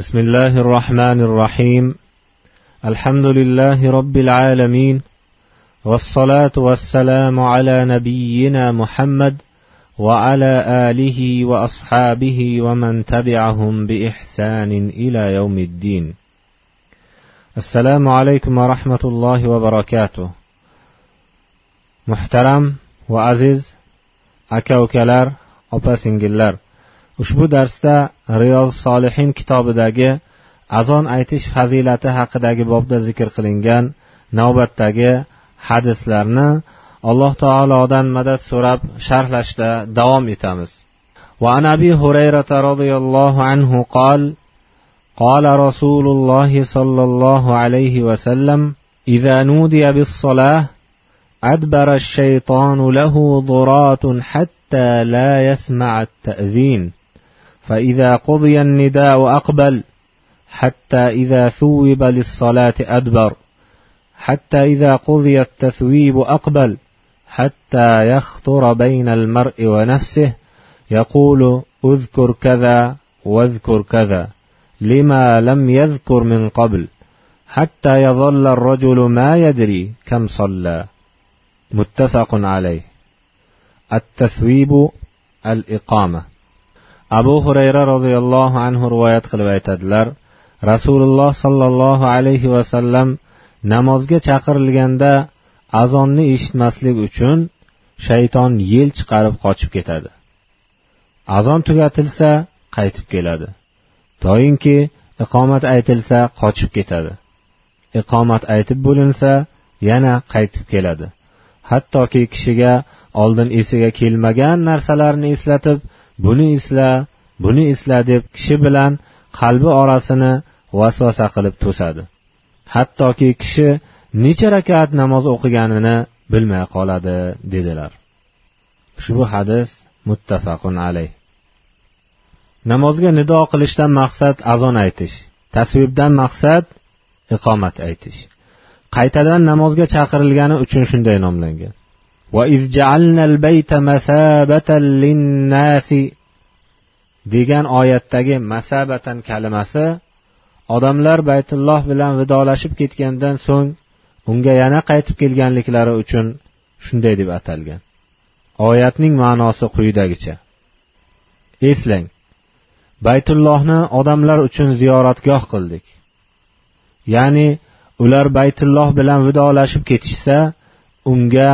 بسم الله الرحمن الرحيم. الحمد لله رب العالمين والصلاة والسلام على نبينا محمد وعلى آله وأصحابه ومن تبعهم بإحسان إلى يوم الدين. السلام عليكم ورحمة الله وبركاته. محترم وعزيز aka ukalar ushbu darsda riyoz solihin kitobidagi azon aytish fazilati haqidagi bobda zikr qilingan navbatdagi hadislarni alloh taolodan madad so'rab sharhlashda davom etamiz وعن ابي هريره رضي الله عنه قال قال رسول الله صلى الله عليه وسلم اذا نودي بالصلاه ادبر الشيطان له ضرات حتى لا يسمع التاذين فإذا قضي النداء أقبل حتى إذا ثوب للصلاة أدبر حتى إذا قضي التثويب أقبل حتى يخطر بين المرء ونفسه يقول اذكر كذا واذكر كذا لما لم يذكر من قبل حتى يظل الرجل ما يدري كم صلى. متفق عليه. التثويب الإقامة. Abu hurayra roziyallohu anhu rivoyat qilib aytadilar rasululloh sollallohu alayhi vasallam namozga chaqirilganda azonni eshitmaslik uchun shayton yel chiqarib qochib ketadi. Azon tugatilsa qaytib keladi. Doimki iqomat aytilsa qochib ketadi. Iqomat aytib bo'linsa yana qaytib keladi. Hattoki kishiga oldin esiga kelmagan narsalarni eslatib buni esla buni esla deb kishi bilan qalbi orasini vasvasa qilib to'sadi. Hattoki kishi necha rakat namoz o'qiganini bilmay qoladi dedilar. Ushbu hadis muttafaqun alayh. Namozga nido qilishdan maqsad azon aytish tasvibdan maqsad iqomat aytish. Qaytadan namozga chaqirilgani uchun shunday nomlangan. Degan oyatdagi masabatan kalimasi odamlar baytulloh bilan vidolashib ketgandan so'ng unga yana qaytib kelganliklari uchun shunday deb atalgan. Oyatning ma'nosi quyidagicha. Eslang baytullohni odamlar uchun ziyoratgoh qildik. Ya'ni ular baytulloh bilan vidolashib ketishsa unga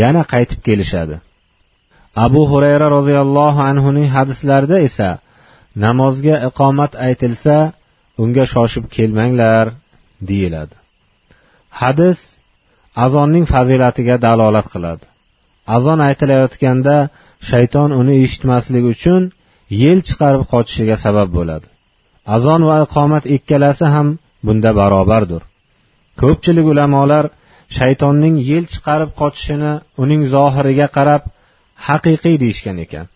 yana qaytib kelishadi. Abu hurayra roziyallohu anhuning hadislarida esa namozga iqomat aytilsa unga shoshib kelmanglar deyiladi. Hadis azonning fazilatiga dalolat qiladi. Azon aytilayotganda shayton uni eshitmasligi uchun yel chiqarib qochishiga sabab bo'ladi. Azon va iqomat ikkalasi ham bunda barobardir. Ko'pchilik ulamolar shaytonning yel chiqarib qochishini uning zohiriga qarab haqiqiy deyishgan ekan.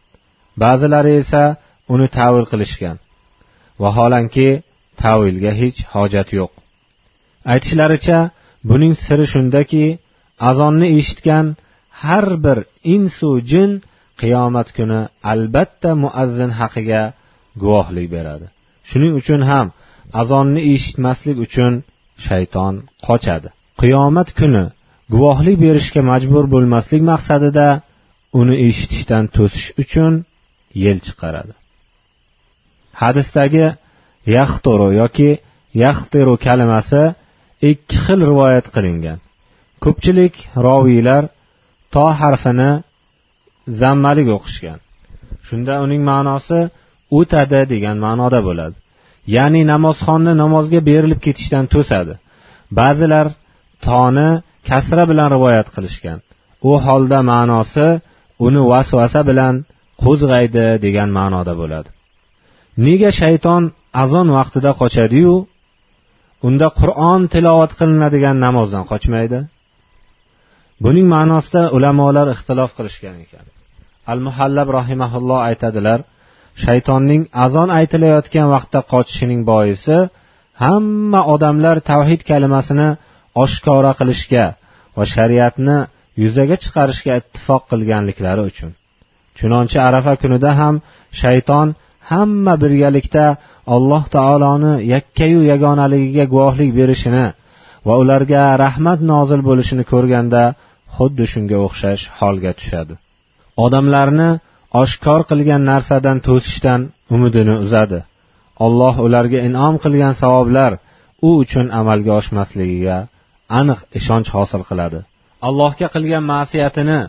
Ba'zilari esa uni tavil qilishgan. Vaholanki tavilga hech hojat yo'q. Aytishlaricha buning siri shundaki azonni eshitgan har bir insu jin qiyomat kuni albatta muazzin haqiga guvohlik beradi. Shuning uchun ham azonni eshitmaslik uchun shayton qochadi. Qiyomat kuni guvohlik berishga majbur bo'lmaslik maqsadida uni eshitishdan to'sish uchun yel chiqaradi. Hadisdagi yaxtoro yoki yaxtiru kalimasi ikki xil rivoyat qilingan. Ko'pchilik roviylar to harfini zammalik o'qishgan. Shunda uning ma'nosi o'tadi degan ma'noda bo'ladi. Ya'ni namozxonni namozga berilib ketishdan to'sadi. Ba'zilar toni kasra bilan rivoyat qilishgan. U holda ma'nosi uni vasvasa bilan qo'zg'aydi degan ma'noda bo'ladi. Nega shayton azon vaqtida qochadiyu? Unda qur'on tilovat qilinadigan namozdan qochmaydi. Buning ma'nosida ulamolar ixtilof qilishgan ekan. Al muhallab rahimaulloh aytadilar shaytonning azon aytilayotgan vaqtda qochishining boisi hamma odamlar tavhid kalimasini oshkora qilishga va shariatni yuzaga chiqarishga ittifoq qilganliklari uchun. Chunonchi arafa kunida ham shayton hamma birgalikda alloh taoloni yakkayu yagonaligiga guvohlik berishini va ularga rahmat nozil bo'lishini ko'rganda xuddi shunga o'xshash holga tushadi. Odamlarni oshkor qilgan narsadan to'sishdan umidini uzadi. Alloh ularga inom qilgan savoblar u uchun amalga oshmasligiga aniq ishonch hosil qiladi. Allohga qilgan ma'siyatini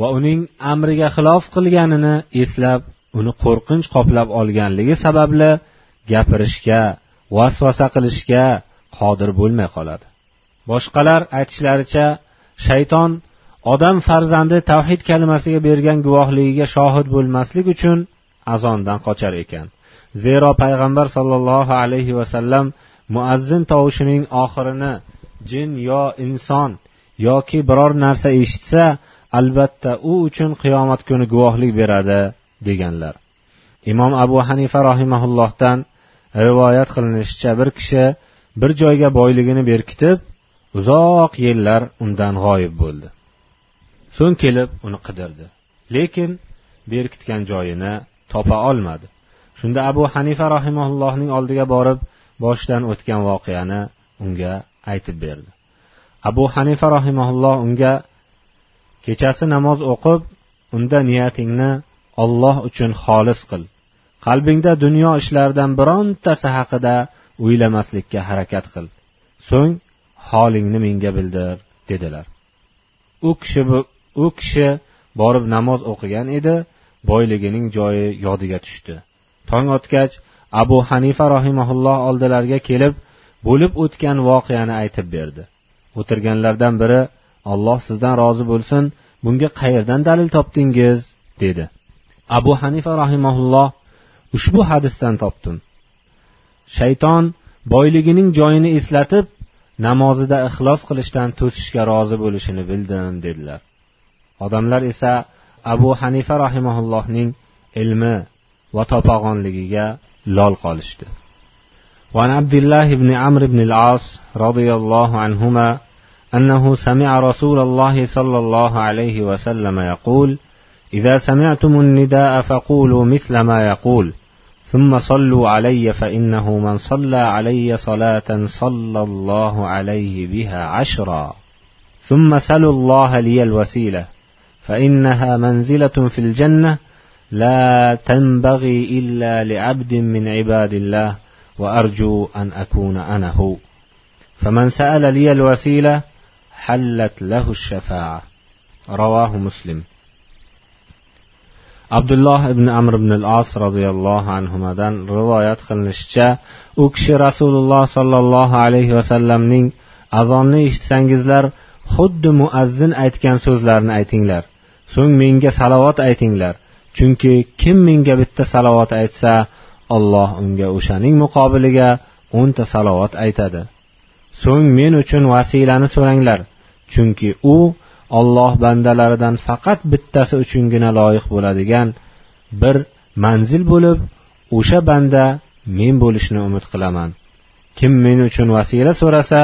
va uning amriga xilof qilganini eslab uni qo'rqinch qoplab olganligi sababli gapirishga vasvasa qilishga qodir bo'lmay qoladi. Boshqalar aytishlaricha shayton odam farzandi tavhid kalimasiga bergan guvohligiga shohid bo'lmaslik uchun azondan qochar ekan. Zero payg'ambar sollallohu alayhi vasallam muazzin tovushining oxirini jin yo inson yoki biror narsa eshitsa albatta u uchun qiyomat kuni guvohlik beradi deganlar. Imom abu hanifa rohimaullohdan rivoyat qilinishicha bir kishi bir joyga boyligini berkitib uzoq yillar undan g'oyib bo'ldi. So'ng kelib uni qidirdi. Lekin berkitgan joyini topa olmadi. Shunda abu hanifa rahimaullohning oldiga borib boshidan o'tgan voqeani unga aytib berdi. Abu hanifa rahimaulloh unga kechasi namoz o'qib unda niyatingni olloh uchun xolis qil. Qalbingda dunyo ishlaridan birontasi haqida o'ylamaslikka harakat qil. So'ng holingni menga bildir dedilar. U kishi u kishi borib namoz o'qigan edi boyligining joyi yodiga tushdi. Tong otgach abu hanifa rohimaulloh oldilariga kelib bo'lib o'tgan voqeani aytib berdi. o'tirganlardan biri alloh sizdan rozi bo'lsin bunga qayerdan dalil topdingiz dedi abu hanifa rahimaulloh ushbu hadisdan topdim shayton boyligining joyini eslatib namozida ixlos qilishdan to'sishga rozi bo'lishini bildim dedilar odamlar esa abu hanifa rahimaullohning ilmi va topag'onligiga lol qolishdi وعن عبد الله بن عمرو بن العاص رضي الله عنهما أنه سمع رسول الله صلى الله عليه وسلم يقول إذا سمعتم النداء فقولوا مثل ما يقول ثم صلوا علي فإنه من صلى علي صلاة صلى الله عليه بها عشرا. ثم سلوا الله لي الوسيلة فإنها منزلة في الجنة لا تنبغي إلا لعبد من عباد الله وأرجو أن أكون أنا هو. فمن سأل لي الوسيلة حلت له الشفاعة رواه مسلم abdulloh ibn amr ibn al os roziyallohu anhudan rivoyat qilinishicha u kishi rasululloh sollallohu alayhi vasallamning azonni eshitsangizlar xuddi muazzin aytgan so'zlarni aytinglar so'ng menga salovat aytinglar chunki kim menga bitta salovat aytsa alloh unga o'shaning muqobiliga o'nta salovat aytadi so'ng men uchun vasilani so'ranglar Chunki u olloh bandalaridan faqat bittasi uchungina loyiq bo'ladigan bir manzil bo'lib o'sha banda men bo'lishni umid qilaman. Kim men uchun vasila so'rasa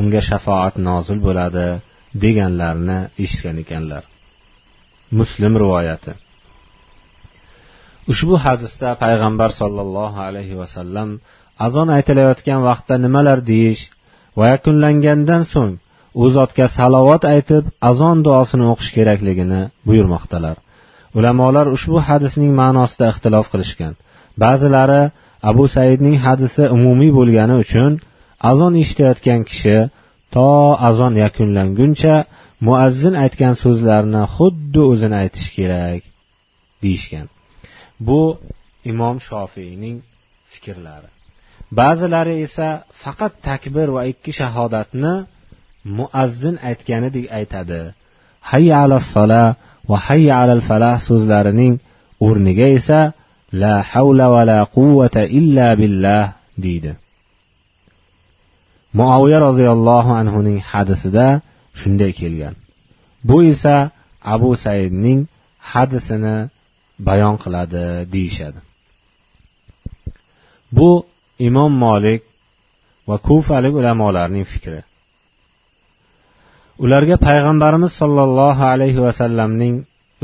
unga shafoat nozil bo'ladi deganlarini eshitgan ekanlar. Muslim rivoyati. Ushbu hadisda payg'ambar sollallohu alayhi vasallam azon aytilayotgan vaqtda nimalar deyish va yakunlangandan so'ng u zotga salovat aytib azon duosini o'qish kerakligini buyurmoqdalar. Ulamolar ushbu hadisning ma'nosida ixtilof qilishgan. Ba'zilari abu saidning hadisi umumiy bo'lgani uchun azon eshitayotgan kishi to azon yakunlanguncha muazzin aytgan so'zlarni xuddi o'zini aytish kerak deyishgan. Bu imom shofiyning fikrlari. Ba'zilari esa faqat takbir va ikki shahodatni muazzin aytganidek aytadi. Hayya ala sola va hayya alal falah so'zlarining o'rniga esa la havla va la quvvata illa billah deydi. Muaviya roziyallohu anhuning hadisida shunday kelgan. Bu esa abu saidning hadisini bayon qiladi deyishadi. Bu imom molik va kufalik ulamolarning fikri. Ularga payg'ambarimiz sollallohu alayhi vasallamning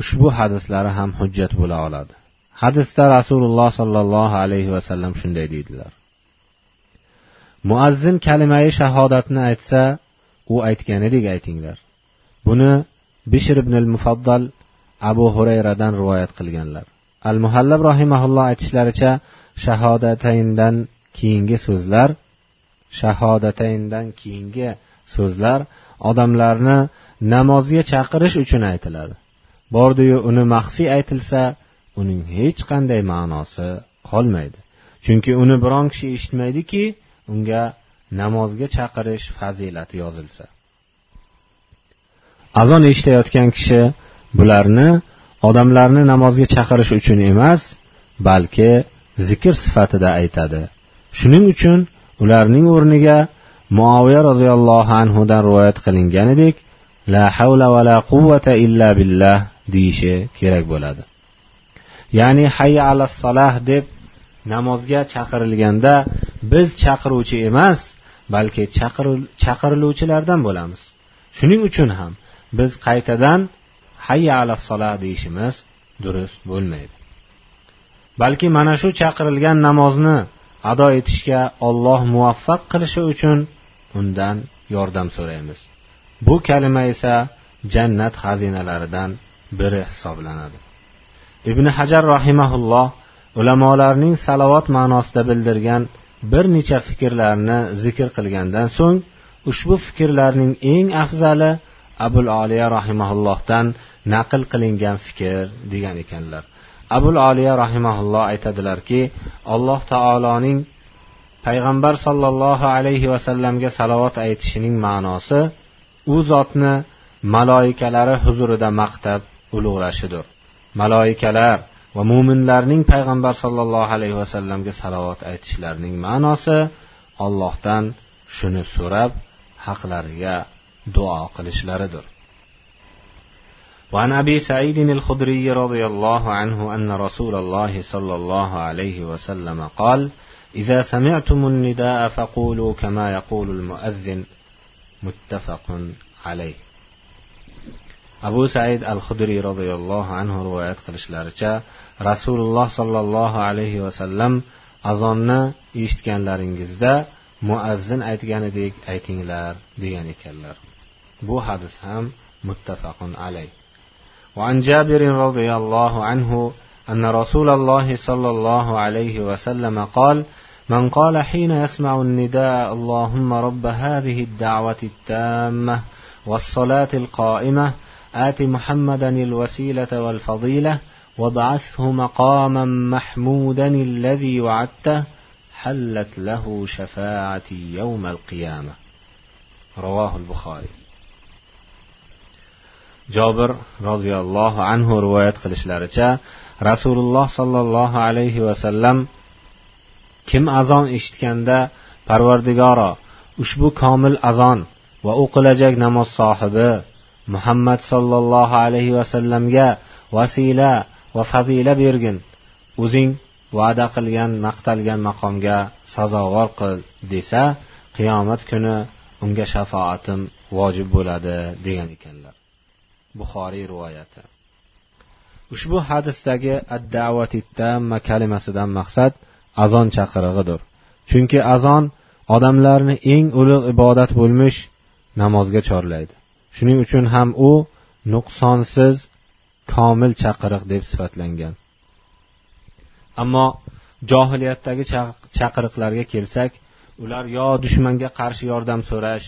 ushbu hadislari ham hujjat bo'la oladi. Hadisda rasululloh sollallohu alayhi vasallam shunday deydilar. Muazzin kalimai shahodatni aytsa u aytganidek aytinglar. Buni bishr ibn al mufaddal abu hurayradan rivoyat qilganlar. Al muhallab rohimaulloh aytishlaricha shahodatayndan keyingi so'zlar shahodatayndan keyingi so'zlar odamlarni namozga chaqirish uchun aytiladi. Bordiyu uni maxfiy aytilsa uning hech qanday ma'nosi qolmaydi. Chunki uni biron kishi eshitmaydiki unga namozga chaqirish fazilati yozilsa. Azon eshitayotgan kishi bularni odamlarni namozga chaqirish uchun emas balki zikr sifatida aytadi. Shuning uchun ularning o'rniga muoviya roziyallohu anhudan rivoyat qilinganidek la havla va la quvvata illa billah deyishi kerak bo'ladi. Ya'ni hayya ala solah deb namozga chaqirilganda biz chaqiruvchi emas balki chaqiriluvchilardan bo'lamiz. Shuning uchun ham biz qaytadan hayya ala solah deyishimiz durust bo'lmaydi. Balki mana shu chaqirilgan namozni ado etishga olloh muvaffaq qilishi uchun undan yordam so'raymiz. Bu kalima esa jannat xazinalaridan biri hisoblanadi. Ibn hajar rahimaulloh ulamolarning salovat ma'nosida bildirgan bir necha fikrlarni zikr qilgandan so'ng ushbu fikrlarning eng afzali abul oliya rahimaullohdan naql qilingan fikr degan ekanlar. Abul oliya rahimaulloh aytadilarki alloh taoloning payg'ambar sollallohu alayhi vasallamga salovat aytishining ma'nosi u zotni maloikalari huzurida maqtab ulug'lashidir. Maloikalar va mo'minlarning payg'ambar sollallohu alayhi vasallamga salovat aytishlarining ma'nosi ollohdan shuni so'rab haqlariga duo qilishlaridir. وعن ابي سعيد الخدري رضي الله عنه ان رسول الله صلى الله عليه وسلم قال اذا سمعتم النداء فقولوا كما يقول المؤذن متفق عليه abu said al hudriy roziyallohu anhu rivoyat qilishlaricha rasululloh sollallohu alayhi vasallam azonni eshitganlaringizda muazzin aytganidek aytinglar degan ekanlar bu hadis ham muttafaqun alayh وعن جابر رضي الله عنه أن رسول الله صلى الله عليه وسلم قال من قال حين يسمع النداء اللهم رب هذه الدعوة التامة والصلاة القائمة آت محمدا الوسيلة والفضيلة وابعثه مقاما محمودا الذي وعدته حلت له شفاعتي يوم القيامة. رواه البخاري. Jobir roziyallohu anhu rivoyat qilishlaricha rasululloh sollallohu alayhi vasallam kim azon eshitganda parvardigoro ushbu komil azon va o'qilajak namoz sohibi muhammad sollallohu alayhi vasallamga vasila va fazila bergin. O'zing va'da qilgan maqtalgan maqomga sazovor qil desa qiyomat kuni unga shafaatim vojib bo'ladi degan ekanlar. Buxoriy rivoyati. Ushbu hadisdagi addavatittamma kalimasidan maqsad azon chaqirig'idir. Chunki azon odamlarni eng ulug' ibodat bo'lmish namozga chorlaydi. Shuning uchun ham u nuqsonsiz komil chaqiriq deb sifatlangan. Ammo johiliyatdagi chaqiriqlarga kelsak ular yo dushmanga qarshi yordam so'rash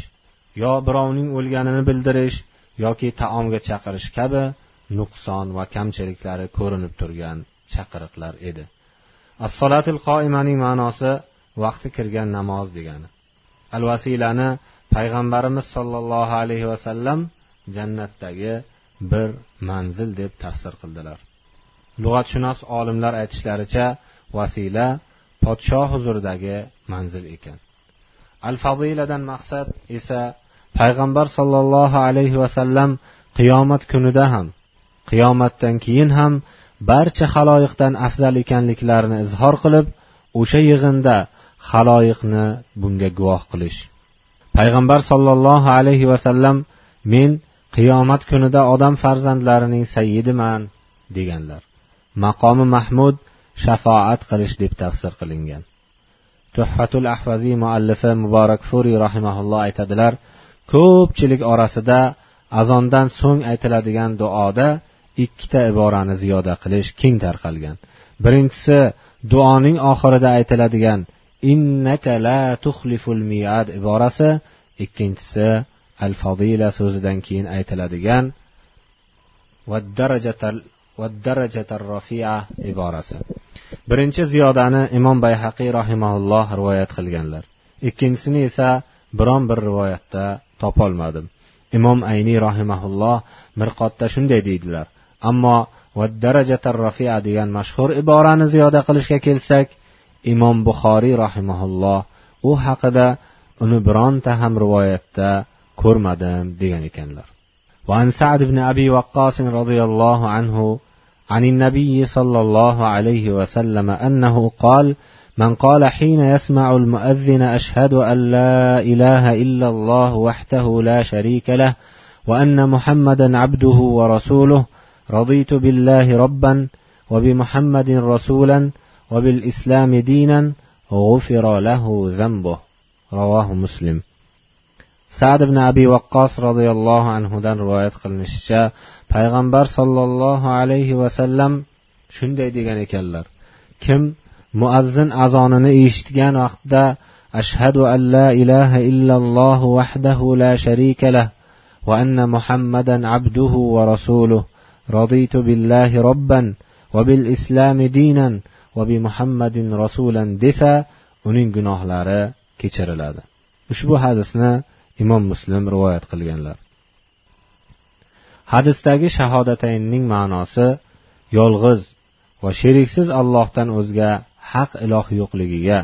yo birovning o'lganini bildirish yoki taomga chaqirish kabi nuqson va kamchiliklari ko'rinib turgan chaqiriqlar edi. Assolatil qoimaning ma'nosi vaqti kirgan namoz degani. Al vasilani payg'ambarimiz sollallohu alayhi vasallam jannatdagi bir manzil deb tafsir qildilar. Lug'atshunos olimlar aytishlaricha vasila podshoh huzuridagi manzil ekan. Al fadiladan maqsad esa payg'ambar sollallohu alayhi vasallam qiyomat kunida ham qiyomatdan keyin ham barcha haloyiqdan afzal ekanliklarini izhor qilib o'sha yig'inda haloyiqni bunga guvoh qilish. Payg'ambar sollallohu alayhi vasallam men qiyomat kunida odam farzandlarining sayyidiman deganlar. Maqomi mahmud shafoat qilish deb tafsir qilingan. Tuhfatul ahvaziy muallifi muborakfuriy rahimaulloh aytadilar ko'pchilik orasida azondan so'ng aytiladigan duoda ikkita iborani ziyoda qilish keng tarqalgan. Birinchisi duoning oxirida aytiladigan innaka la tuxliful miad iborasi ikkinchisi al fadila so'zidan keyin aytiladigan rafia iborasi. Birinchi ziyodani imom bayhaqiy rahimaulloh rivoyat qilganlar. Ikkinchisini esa biron bir rivoyatda topolmadim imom ayniy rahimaulloh mirqotda shunday deydilar ammo rafia degan mashhur iborani ziyoda qilishga kelsak imom buxoriy rahimaulloh u haqida uni bironta ham rivoyatda ko'rmadim degan ekanlar وعن سعد بن أبي وقاص رضي الله عنه عن النبي صلى الله عليه وسلم أنه قال من قال حين يسمع المؤذن أشهد أن لا إله إلا الله وحده لا شريك له وأن محمدا عبده ورسوله رضيت بالله ربا وبمحمد رسولا وبالإسلام دينا غفر له ذنبه. رواه مسلم. sad ibn abi vaqqos roziyallohu anhudan rivoyat qilinishicha payg'ambar sollallohu alayhi vasallam shunday degan ekanlar kim muazzin azonini eshitgan vaqtda ashhadu an la ilaha illalloh vahdahu la sharika lah va anna muhammadan abduhu va rasuluh. Raditu billahi robban va bil islami dinan va bi muhammadin rasulan desa uning gunohlari kechiriladi. Ushbu hadisni imom muslim rivoyat qilganlar. Hadisdagi shahodatayinning ma'nosi yolg'iz va sheriksiz allohdan o'zga haq iloh yo'qligiga.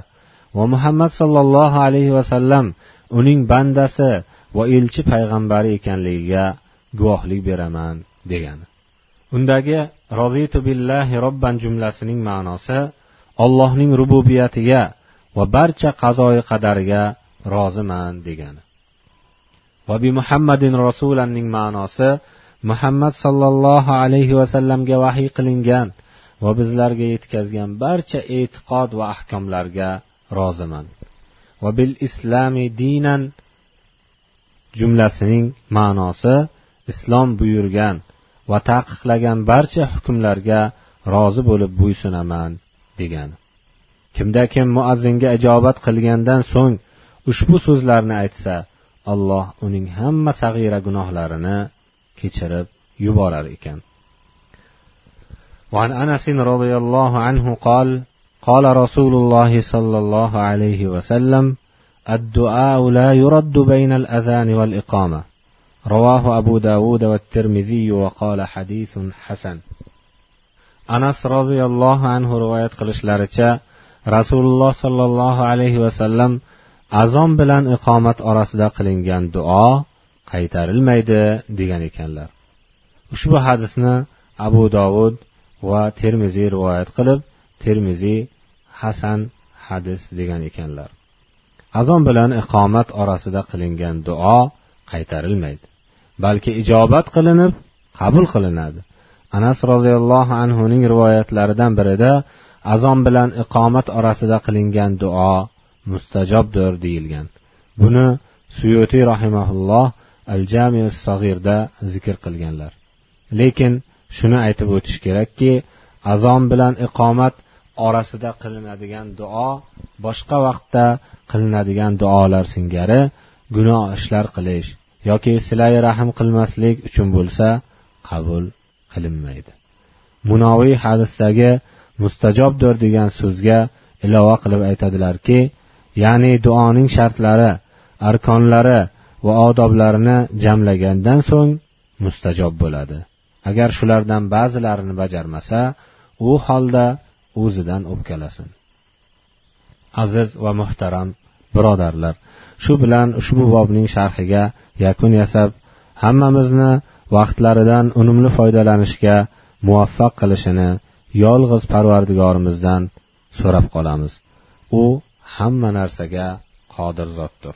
Va muhammad sollallohu alayhi vasallam uning bandasi va elchi payg'ambari ekanligiga guvohlik beraman degani. Undagi rozitu billahi robban jumlasining ma'nosi ollohning rububiyatiga va barcha qazoyi qadariga roziman degani. Va bi muhammadin rasulanning ma'nosi muhammad sollallohu alayhi vasallamga vahiy qilingan va bizlarga yetkazgan barcha e'tiqod va ahkomlarga roziman. Va bil islami dinan jumlasining ma'nosi islom buyurgan va taqiqlagan barcha hukmlarga rozi bo'lib bo'ysunaman degani kimda kim muazzinga ijobat qilgandan so'ng ushbu so'zlarni aytsa alloh uning hamma sag'ira gunohlarini kechirib yuborar ekan. وعن انس رضي الله عنه قال قال رسول الله صلى الله عليه وسلم الدعاء لا يرد بين الاذان والاقامه رواه ابو داود والترمذي وقال حديث حسن anas roziyallohu anhu rivoyat qilishlaricha rasululloh sollallohu alayhi vasallam azon bilan iqomat orasida qilingan duo qaytarilmaydi degan ekanlar ushbu hadisni abu dovud va termiziy rivoyat qilib termiziy hasan hadis degan ekanlar. Azon bilan iqomat orasida qilingan duo qaytarilmaydi balki ijobat qilinib qabul qilinadi. Anas roziyallohu anhuning rivoyatlaridan birida azon bilan iqomat orasida qilingan duo mustajobdir deyilgan. Buni suyutiy rahimaulloh al jami sag'irda zikr qilganlar. Lekin shuni aytib o'tish kerakki azon bilan iqomat orasida qilinadigan duo boshqa vaqtda qilinadigan duolar singari gunoh ishlar qilish yoki silai rahm qilmaslik uchun bo'lsa qabul qilinmaydi. Munoviy hadisdagi mustajobdir degan so'zga ilova qilib aytadilarki ya'ni duoning shartlari arkonlari va odoblarini jamlagandan so'ng mustajob bo'ladi. Agar shulardan ba'zilarini bajarmasa u holda o'zidan o'pkalasin. Aziz va muhtaram birodarlar shu bilan ushbu bobning sharhiga yakun yasab hammamizni vaqtlaridan unumli foydalanishga muvaffaq qilishini yolg'iz parvardigorimizdan so'rab qolamiz. U hamma narsaga qodir zotdir.